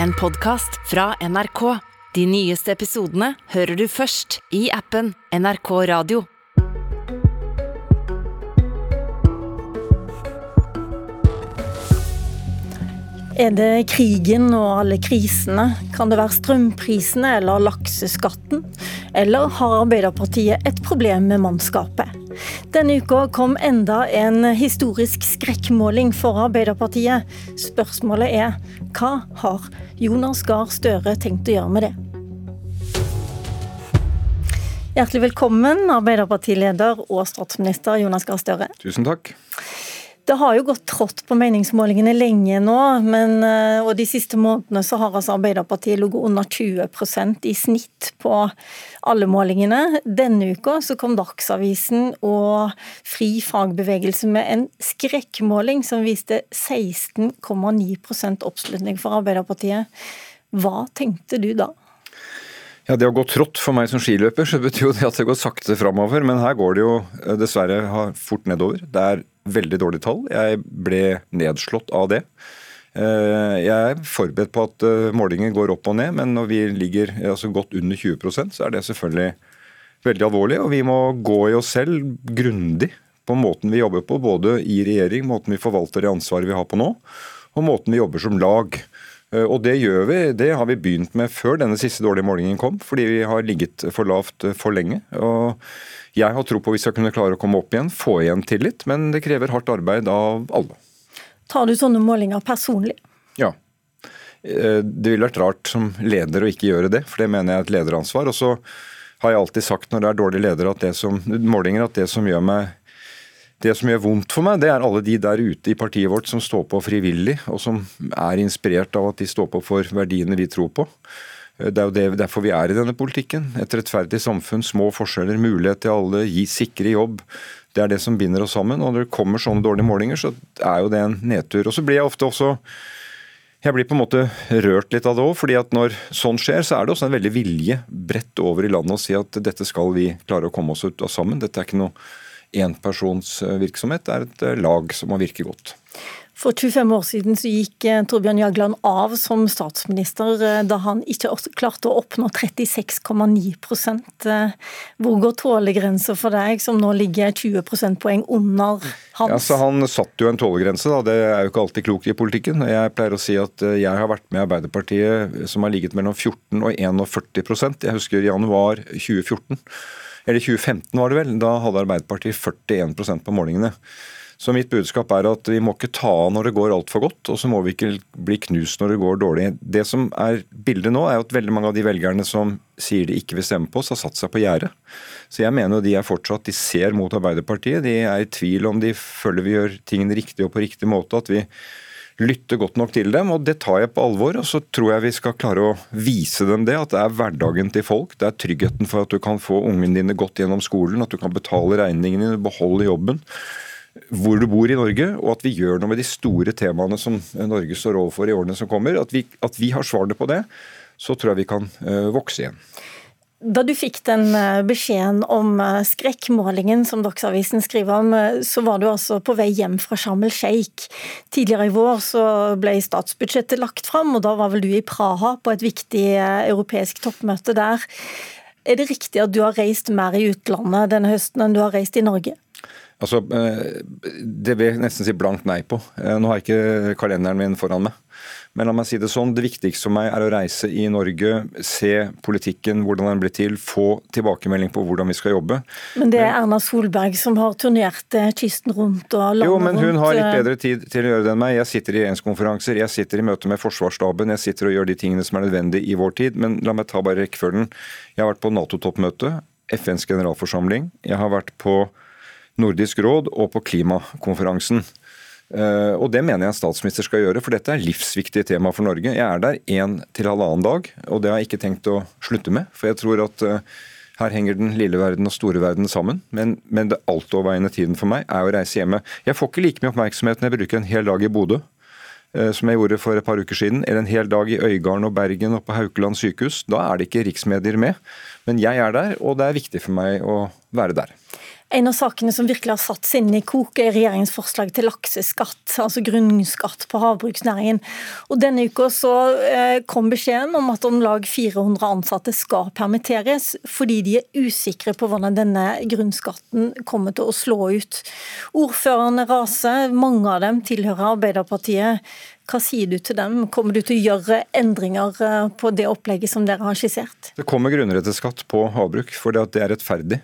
en podkast fra NRK. De nyeste episodene hører du først i appen NRK Radio. Er det krigen og alle krisene? Kan det være strømprisene eller lakseskatten? Eller har Arbeiderpartiet et problem med mannskapet? Denne uka kom enda en historisk skrekkmåling for Arbeiderpartiet. Spørsmålet er hva har Jonas Gahr Støre tenkt å gjøre med det? Hjertelig velkommen, Arbeiderpartileder og statsminister Jonas Gahr Støre. Tusen takk. Det har jo gått trått på meningsmålingene lenge nå, men, eh, og de siste månedene så har altså Arbeiderpartiet ligget under 20% i snitt på alle målingene. Denne uka så kom Dagsavisen og Fri fagbevegelse med en skrekkmåling som viste 16,9% oppslutning for Arbeiderpartiet. Hva tenkte du da? Ja, Det har gått trått for meg som skiløper, så betyr jo det at det går sakte framover. Men her går det jo eh, dessverre fort nedover. Det er veldig dårlige tall. Jeg ble nedslått av det. Eh, jeg er forberedt på at eh, målingen går opp og ned, men når vi ligger altså godt under 20% så er det selvfølgelig veldig alvorlig. Og vi må gå i oss selv grundig på måten vi jobber på, både i regjering, måten vi forvalter det ansvaret vi har på nå, og måten vi jobber som lag. Eh, og det gjør vi, det har vi begynt med før denne siste dårlige målingen kom, fordi vi har ligget for lavt for lenge. og jeg har tro på at vi skal kunne klare å komme opp igjen, få igjen tillit, men det krever hardt arbeid av alle. Tar du sånne målinger personlig? Ja. Eh, det ville vært rart som leder å ikke gjøre det, for det mener jeg er et lederansvar. Og så har jeg alltid sagt når det er dårlige ledere at det som, målinger, at det som gjør meg det som gjør vondt for meg, det er alle de der ute i partiet vårt som står på frivillig, og som er inspirert av at de står på for verdiene vi tror på. Det er jo det, derfor vi er i denne politikken. Et rettferdig samfunn, små forskjeller, mulighet til alle, gi sikre jobb. Det er det som binder oss sammen. Og når det kommer sånne dårlige målinger, så er jo det en nedtur. Og så blir jeg ofte også jeg blir på en måte rørt litt av det òg, fordi at når sånn skjer, så er det også en veldig vilje bredt over i landet å si at dette skal vi klare å komme oss ut av sammen. Dette er ikke noe enpersonsvirksomhet, det er et lag som må virke godt. For 25 år siden så gikk eh, Torbjørn Jagland av som statsminister eh, da han ikke klarte å oppnå 36,9 eh, Hvor går tålegrensa for deg, som nå ligger 20 prosentpoeng under hans? Ja, så Han satt jo en tålegrense, da. det er jo ikke alltid klokt i politikken. Jeg pleier å si at jeg har vært med Arbeiderpartiet som har ligget mellom 14 og 41% Jeg husker januar 2014, eller 2015 var det vel. Da hadde Arbeiderpartiet 41% på målingene. Så mitt budskap er at vi må ikke ta av når det går altfor godt, og så må vi ikke bli knust når det går dårlig. Det som er bildet nå, er at veldig mange av de velgerne som sier de ikke vil stemme på oss, har satt seg på gjerdet. Så jeg mener jo de er fortsatt De ser mot Arbeiderpartiet. De er i tvil om de føler vi gjør tingene riktig og på riktig måte. At vi lytter godt nok til dem, og det tar jeg på alvor. Og så tror jeg vi skal klare å vise dem det, at det er hverdagen til folk. Det er tryggheten for at du kan få ungene dine godt gjennom skolen, at du kan betale regningene dine, beholde jobben hvor du bor i Norge, og at vi gjør noe med de store temaene som Norge står overfor i årene som kommer. At vi, at vi har svarene på det, så tror jeg vi kan uh, vokse igjen. Da du fikk den eh, beskjeden om eh, skrekkmålingen som Dagsavisen skriver om, så var du altså på vei hjem fra Sharm el Sheikh. Tidligere i vår så ble statsbudsjettet lagt fram, og da var vel du i Praha på et viktig europeisk toppmøte der. Er det riktig at du har reist mer i utlandet denne høsten enn du har reist i Norge? Altså, eh, Det vil jeg nesten si blankt nei på. Eh, nå har jeg ikke kalenderen min foran meg. Men la meg si det sånn, det viktigste for meg er å reise i Norge, se politikken, hvordan den blir til, få tilbakemelding på hvordan vi skal jobbe. Men det er Erna Solberg som har turnert eh, kysten rundt og landet rundt? Jo, men hun har litt bedre tid til å gjøre det enn meg. Jeg sitter i regjeringskonferanser, jeg sitter i møte med Forsvarsstaben, jeg sitter og gjør de tingene som er nødvendig i vår tid. Men la meg ta bare rekkefølgen. Jeg har vært på Nato-toppmøte, FNs generalforsamling. Jeg har vært på Nordisk råd og på klimakonferansen. Eh, og Det mener jeg en statsminister skal gjøre, for dette er livsviktige tema for Norge. Jeg er der én til halvannen dag, og det har jeg ikke tenkt å slutte med. For jeg tror at eh, her henger den lille verden og store verden sammen. Men, men det altoverveiende tiden for meg er å reise hjemme. Jeg får ikke like mye oppmerksomhet når jeg bruker en hel dag i Bodø eh, som jeg gjorde for et par uker siden, eller en hel dag i Øygarden og Bergen og på Haukeland sykehus. Da er det ikke riksmedier med. Men jeg er der, og det er viktig for meg å være der. En av sakene som virkelig har satt sinnet i kok, er regjeringens forslag til lakseskatt, altså grunnskatt på havbruksnæringen. Og Denne uka så eh, kom beskjeden om at om lag 400 ansatte skal permitteres, fordi de er usikre på hvordan denne grunnskatten kommer til å slå ut. Ordførerne raser, mange av dem tilhører Arbeiderpartiet. Hva sier du til dem? Kommer du til å gjøre endringer eh, på det opplegget som dere har skissert? Det kommer grunnretteskatt på havbruk, for det er rettferdig.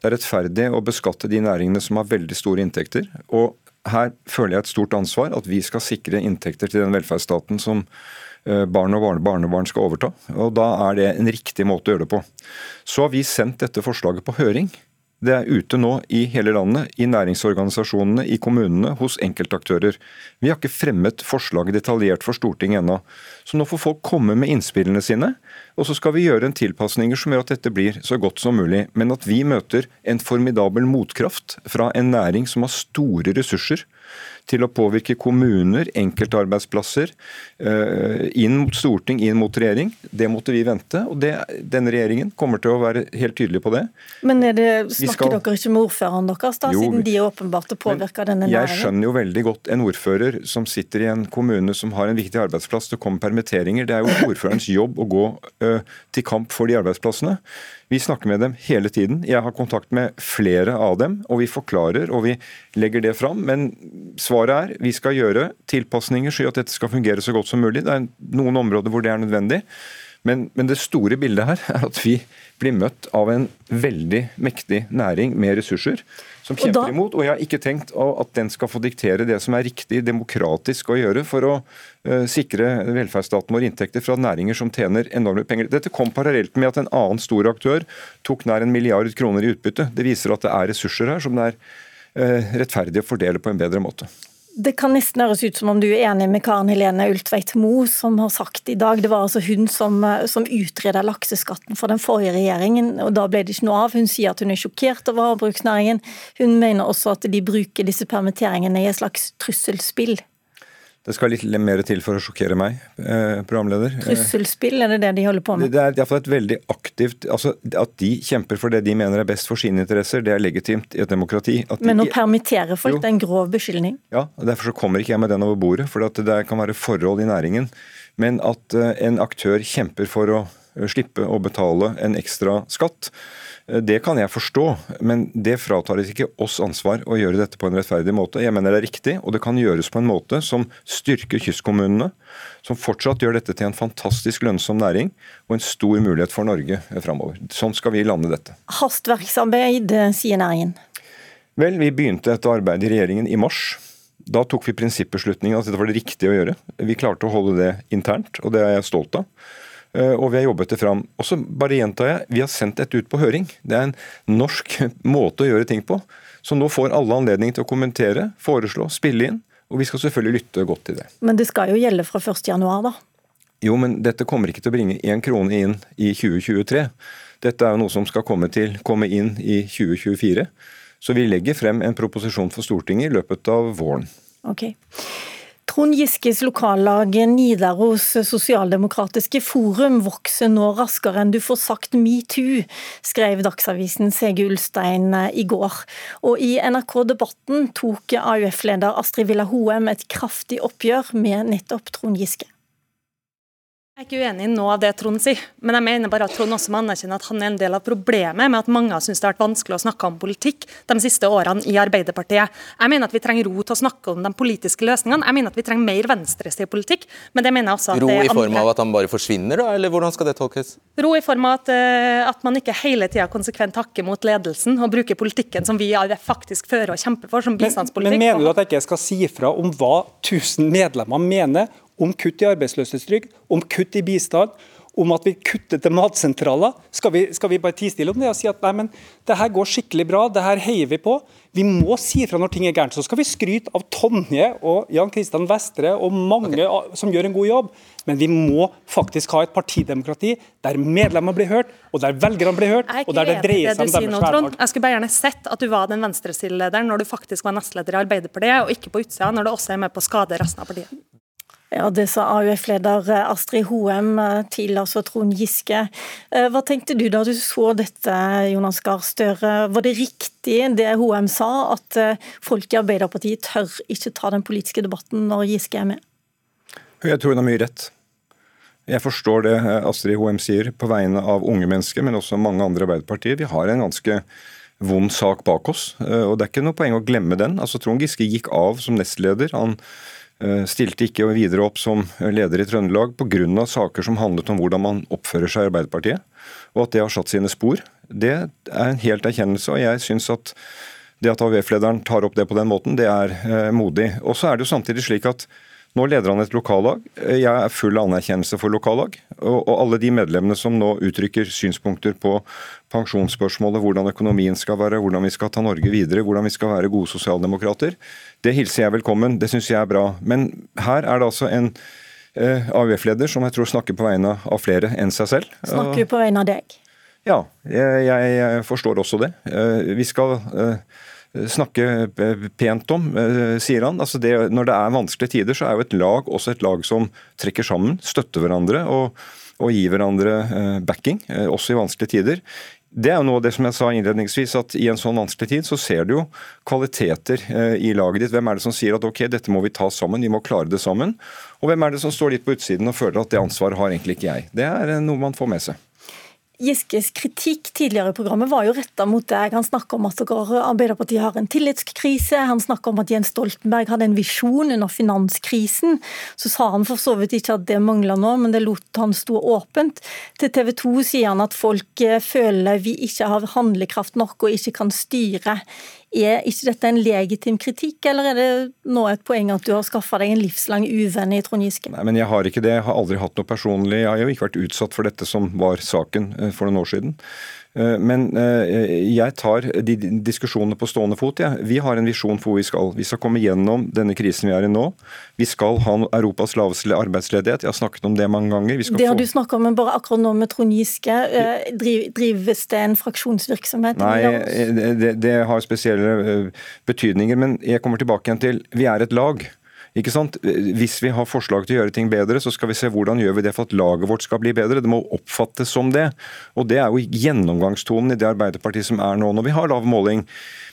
Det er rettferdig å beskatte de næringene som har veldig store inntekter. og her føler jeg et stort ansvar, at vi skal sikre inntekter til den velferdsstaten som eh, barn og barnebarn skal overta. og Da er det en riktig måte å gjøre det på. Så har vi sendt dette forslaget på høring. Det er ute nå i hele landet, i næringsorganisasjonene, i kommunene, hos enkeltaktører. Vi har ikke fremmet forslaget detaljert for Stortinget ennå. Så nå får folk komme med innspillene sine, og så skal vi gjøre en tilpasninger som gjør at dette blir så godt som mulig. Men at vi møter en formidabel motkraft fra en næring som har store ressurser til å påvirke kommuner, enkeltarbeidsplasser, eh, inn mot storting, inn mot regjering. Det måtte vi vente, og det, denne regjeringen kommer til å være helt tydelig på det. Men det, snakker skal, dere ikke med ordføreren deres, da, jo, siden de er åpenbart påvirker denne næringen? Jeg skjønner jo veldig godt en ordfører som sitter i en kommune som har en viktig arbeidsplass, det kommer permitteringer. Det er jo ordførerens jobb å gå til kamp for de arbeidsplassene. Vi snakker med dem hele tiden. Jeg har kontakt med flere av dem, og vi forklarer og vi legger det fram. Men svaret er vi skal gjøre tilpasninger slik at dette skal fungere så godt som mulig. Det er noen områder hvor det er nødvendig. Men, men, det store bildet her er at vi blir møtt av en veldig mektig næring med ressurser som kjemper og da, imot. Og jeg har ikke tenkt at den skal få diktere det som er riktig demokratisk å gjøre for å uh, sikre velferdsstaten vår inntekter fra næringer som tjener enorme penger. Dette kom parallelt med at en annen stor aktør tok nær en milliard kroner i utbytte. Det viser at det er ressurser her som det er uh, rettferdig å fordele på en bedre måte. Det kan nesten høres ut som om du er enig med Karen Helene Ultveit Moe, som har sagt i dag Det var altså hun som, som utreda lakseskatten for den forrige regjeringen, og da ble det ikke noe av. Hun sier at hun er sjokkert over havbruksnæringen. Hun mener også at de bruker disse permitteringene i et slags trusselspill. Det skal litt mer til for å sjokkere meg, eh, programleder. Trusselspill, er det det de holder på med? Det er iallfall et veldig aktivt altså At de kjemper for det de mener er best for sine interesser, det er legitimt i et demokrati. Men å permittere folk, jo, det er en grov beskyldning? Ja, og derfor så kommer ikke jeg med den over bordet. For det kan være forhold i næringen. Men at eh, en aktør kjemper for å eh, slippe å betale en ekstra skatt, Eh, det kan jeg forstå, men det fratar ikke oss ansvar å gjøre dette på en rettferdig måte. Jeg mener det er riktig, og det kan gjøres på en måte som styrker kystkommunene, som fortsatt gjør dette til en fantastisk lønnsom næring og en stor mulighet for Norge framover. Sånn skal vi lande dette. Hastverksarbeid, sier næringen. Vel, vi begynte dette arbeidet i regjeringen i mars. Da tok vi prinsippbeslutningen at dette var det riktige å gjøre. Vi klarte å holde det internt, og det er jeg stolt av. Eh, og vi har jobbet det fram. Og så bare gjentar jeg, vi har sendt dette ut på høring. Det er en norsk måte å gjøre ting på. Så nå får alle anledning til å kommentere, foreslå, spille inn. Og vi skal selvfølgelig lytte godt til det. Men det skal jo gjelde fra 1.1, da? Jo, men dette kommer ikke til å bringe én krone inn i 2023. Dette er jo noe som skal komme, til, komme inn i 2024. Så vi legger frem en proposisjon for Stortinget i løpet av våren. Okay. Trond Giskes lokallag Nidaros sosialdemokratiske forum vokser nå raskere enn du får sagt metoo, skrev Dagsavisen Sege Ulstein i går. Og i NRK Debatten tok AUF-leder Astrid Villa Hoem et kraftig oppgjør med nettopp Trond Giske. Jeg er ikke uenig i noe av det Trond sier, men jeg mener bare at Trond også må anerkjenne at han er en del av problemet med at mange har syntes det har vært vanskelig å snakke om politikk de siste årene i Arbeiderpartiet. Jeg mener at vi trenger ro til å snakke om de politiske løsningene. Jeg mener at vi trenger mer venstreside politikk, men det mener jeg også at Ro i form av at han bare forsvinner, da, eller hvordan skal det tolkes? Ro i form av at, uh, at man ikke hele tida konsekvent hakker mot ledelsen og bruker politikken som vi faktisk fører og kjemper for, som bistandspolitikk. Men, men mener du at jeg ikke skal si fra om hva 1000 medlemmer mener om kutt i arbeidsløshetstrygd, om kutt i bistand, om at vi kutter til matsentraler. Skal vi, skal vi bare tie stille om det og si at nei, men det her går skikkelig bra, det her heier vi på. Vi må si fra når ting er gærent. Så skal vi skryte av Tonje og Jan Kristian Vestre og mange okay. som gjør en god jobb. Men vi må faktisk ha et partidemokrati der medlemmer blir hørt, og der velgerne blir hørt, og der det dreier seg om deres hverdag. Jeg skulle bare gjerne sett at du var den venstresidelederen når du faktisk var nestleder i Arbeiderpartiet, og ikke på utsida når du også er med på å skade resten av partiet. Ja, Det sa AUF-leder Astrid Hoem til altså Trond Giske. Hva tenkte du da du så dette, Jonas Gahr Støre? Var det riktig det Hoem sa, at folk i Arbeiderpartiet tør ikke ta den politiske debatten når Giske er med? Jeg tror hun har mye rett. Jeg forstår det Astrid Hoem sier på vegne av unge mennesker, men også mange andre Arbeiderpartier. Vi har en ganske vond sak bak oss, og det er ikke noe poeng å glemme den. Altså Trond Giske gikk av som nestleder. Han Eh, stilte ikke videre opp som leder i Trøndelag pga. saker som handlet om hvordan man oppfører seg i Arbeiderpartiet, og at det har satt sine spor. Det er en helt erkjennelse, og jeg syns at det at AUF-lederen tar opp det på den måten, det er eh, modig. Og så er det jo samtidig slik at nå leder han et lokallag. Jeg er full av anerkjennelse for lokallag. Og, alle de medlemmene som nå uttrykker synspunkter på pensjonsspørsmålet, hvordan økonomien skal være, hvordan vi skal ta Norge videre, hvordan vi skal være gode sosialdemokrater, det hilser jeg velkommen. Det syns jeg er bra. Men her er det altså en eh, AUF-leder som jeg tror snakker på vegne av flere enn seg selv. Snakker på vegne av deg? Ja, jeg, jeg forstår også det. Eh, vi skal eh, snakke pent om, eh, sier han. Altså det, når det er vanskelige tider, så er jo et lag også et lag som trekker sammen, støtter hverandre og, og gir hverandre eh, backing, eh, også i vanskelige tider. Det er jo noe av det som jeg sa innledningsvis, at i en sånn vanskelig tid så ser du jo kvaliteter i laget ditt. Hvem er det som sier at ok, dette må vi ta sammen, vi må klare det sammen? Og hvem er det som står litt på utsiden og føler at det ansvaret har egentlig ikke jeg? Det er noe man får med seg. Giskes kritikk tidligere i programmet var jo retta mot deg. Han snakker om at Arbeiderpartiet har en tillitskrise. Han snakker om at Jens Stoltenberg hadde en visjon under finanskrisen. Så sa han for så vidt ikke at det mangla nå, men det lot han stå åpent. Til TV 2 sier han at folk eh, føler vi ikke har handlekraft nok og ikke kan styre er ikke dette en legitim kritikk, eller er det nå et poeng at du har skaffa deg en livslang uvenn i Trond Giske? Nei, men Jeg har ikke det. Jeg har aldri hatt noe personlig. Jeg har jo ikke vært utsatt for dette som var saken eh, for noen år siden. Eh, men eh, jeg tar de diskusjonene på stående fot. Ja. Vi har en visjon for hvor vi skal. Vi skal komme gjennom denne krisen vi er i nå. Vi skal ha Europas laveste arbeidsledighet. Jeg har snakket om det mange ganger. det har få... du snakka om, men bare akkurat nå med Trond Giske. Eh, drives det en fraksjonsvirksomhet? Nei, det, det har spesielle betydninger. Men jeg kommer tilbake igjen til vi er et lag. Ikke sant? Hvis vi har forslag til å gjøre ting bedre, så skal vi se hvordan gjør vi det for at laget vårt skal bli bedre. Det må oppfattes som det. Og Det er jo gjennomgangstonen i det Arbeiderpartiet som er nå, når vi har lav måling.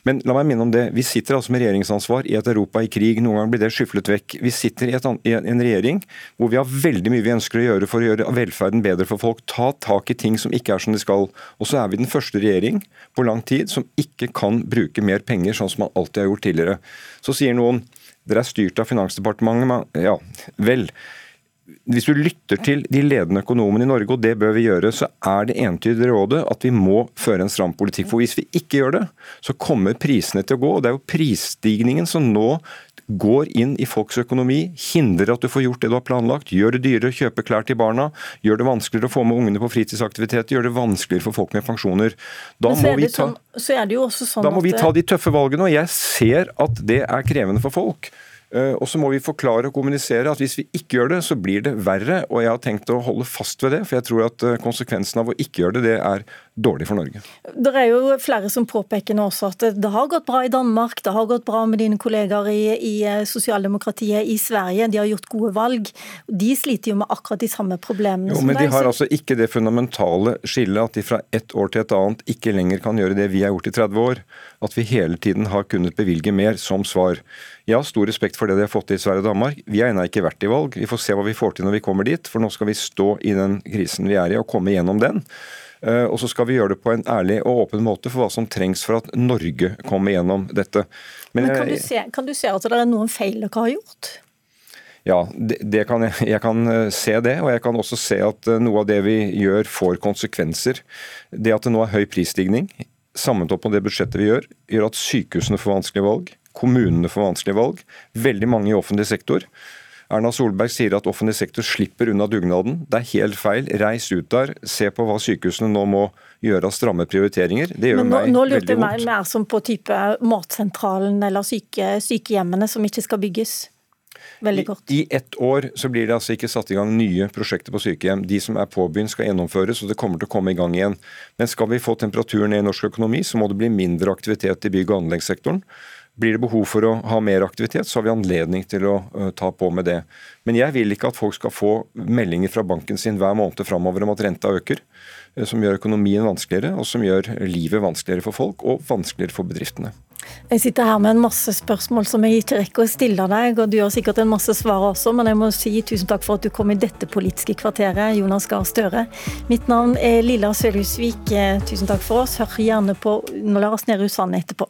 Men la meg minne om det. Vi sitter altså med regjeringsansvar i et Europa i krig. Noen ganger blir det skyflet vekk. Vi sitter i, et, i, en regjering hvor vi har veldig mye vi ønsker å gjøre for å gjøre velferden bedre for folk. Ta tak i ting som ikke er som de skal. Og så er vi den første regjering på lang tid som ikke kan bruke mer penger, sånn som man alltid har gjort tidligere. Så sier noen dere er styrt av Finansdepartementet. Ja, vel. Hvis du lytter til de ledende økonomene i Norge, og det bør vi gjøre, så er det entydige rådet at vi må føre en stram politikk. For hvis vi ikke gjør det, så kommer prisene til å gå. og Det er jo prisstigningen som nå går inn i folks økonomi, hindrer at du får gjort det du har planlagt, gjør det dyrere å kjøpe klær til barna, gjør det vanskeligere å få med ungene på fritidsaktiviteter, gjør det vanskeligere for folk med pensjoner. Da må, vi ta, sånn, da må vi ta de tøffe valgene, og jeg ser at det er krevende for folk. Eh, og så må vi forklare og kommunisere at hvis vi ikke gjør det, så blir det verre. Og jeg har tenkt å holde fast ved det, for jeg tror at eh, konsekvensen av å ikke gjøre det, det er dårlig for Norge. Det er jo flere som påpeker nå også at det har gått bra i Danmark, det har gått bra med dine kollegaer i, i eh, sosialdemokratiet i Sverige, de har gjort gode valg. De sliter jo med akkurat de samme problemene. Jo, men de har altså ikke det fundamentale skillet at de fra ett år til et annet ikke lenger kan gjøre det vi har gjort i 30 år. At vi hele tiden har kunnet bevilge mer som svar. Jeg har stor respekt for det de har fått til i Sverige og Danmark. Vi har ennå ikke vært i valg. Vi får se hva vi får til når vi kommer dit, for nå skal vi stå i den krisen vi er i og komme gjennom den. Eh, og så skal vi gjøre det på en ærlig og åpen måte for hva som trengs for at Norge kommer gjennom dette. Men, Men kan, du se, kan, du se, at det er noen feil dere har gjort? Ja, det, det kan jeg, jeg, kan eh, se det. Og jeg kan også se at eh, noe av det vi gjør får konsekvenser. Det at det nå er høy prisstigning, opp med det budsjettet vi gjør, gjør at sykehusene får vanskelige valg. Kommunene får vanskelige valg. Veldig mange i offentlig sektor. Erna Solberg sier at offentlig sektor slipper unna dugnaden. Det er helt feil. Reis ut der, se på hva sykehusene nå må gjøre av stramme prioriteringer. Det gjør Men nå, meg nå veldig vondt. Nå lurte jeg mer som på type Matsentralen eller syke, sykehjemmene som ikke skal bygges. Veldig kort. I, I ett år så blir det altså ikke satt i gang nye prosjekter på sykehjem. De som er påbegynt skal gjennomføres, og det kommer til å komme i gang igjen. Men skal vi få temperaturen ned i norsk økonomi, så må det bli mindre aktivitet i bygg- og anleggssektoren. Blir det behov for å ha mer aktivitet, så har vi anledning til å uh, ta på med det. Men jeg vil ikke at folk skal få meldinger fra banken sin hver måned framover om at renta øker. Uh, som gjør økonomien vanskeligere, og som gjør livet vanskeligere for folk og vanskeligere for bedriftene. Jeg sitter her med en masse spørsmål som jeg ikke rekker å stille deg, og du har sikkert en masse svar også, men jeg må si tusen takk for at du kom i dette politiske kvarteret, Jonas Gahr Støre. Mitt navn er Lilla Sølhusvik. Tusen takk for oss. Hør gjerne på Nå lar oss ned Sand etterpå.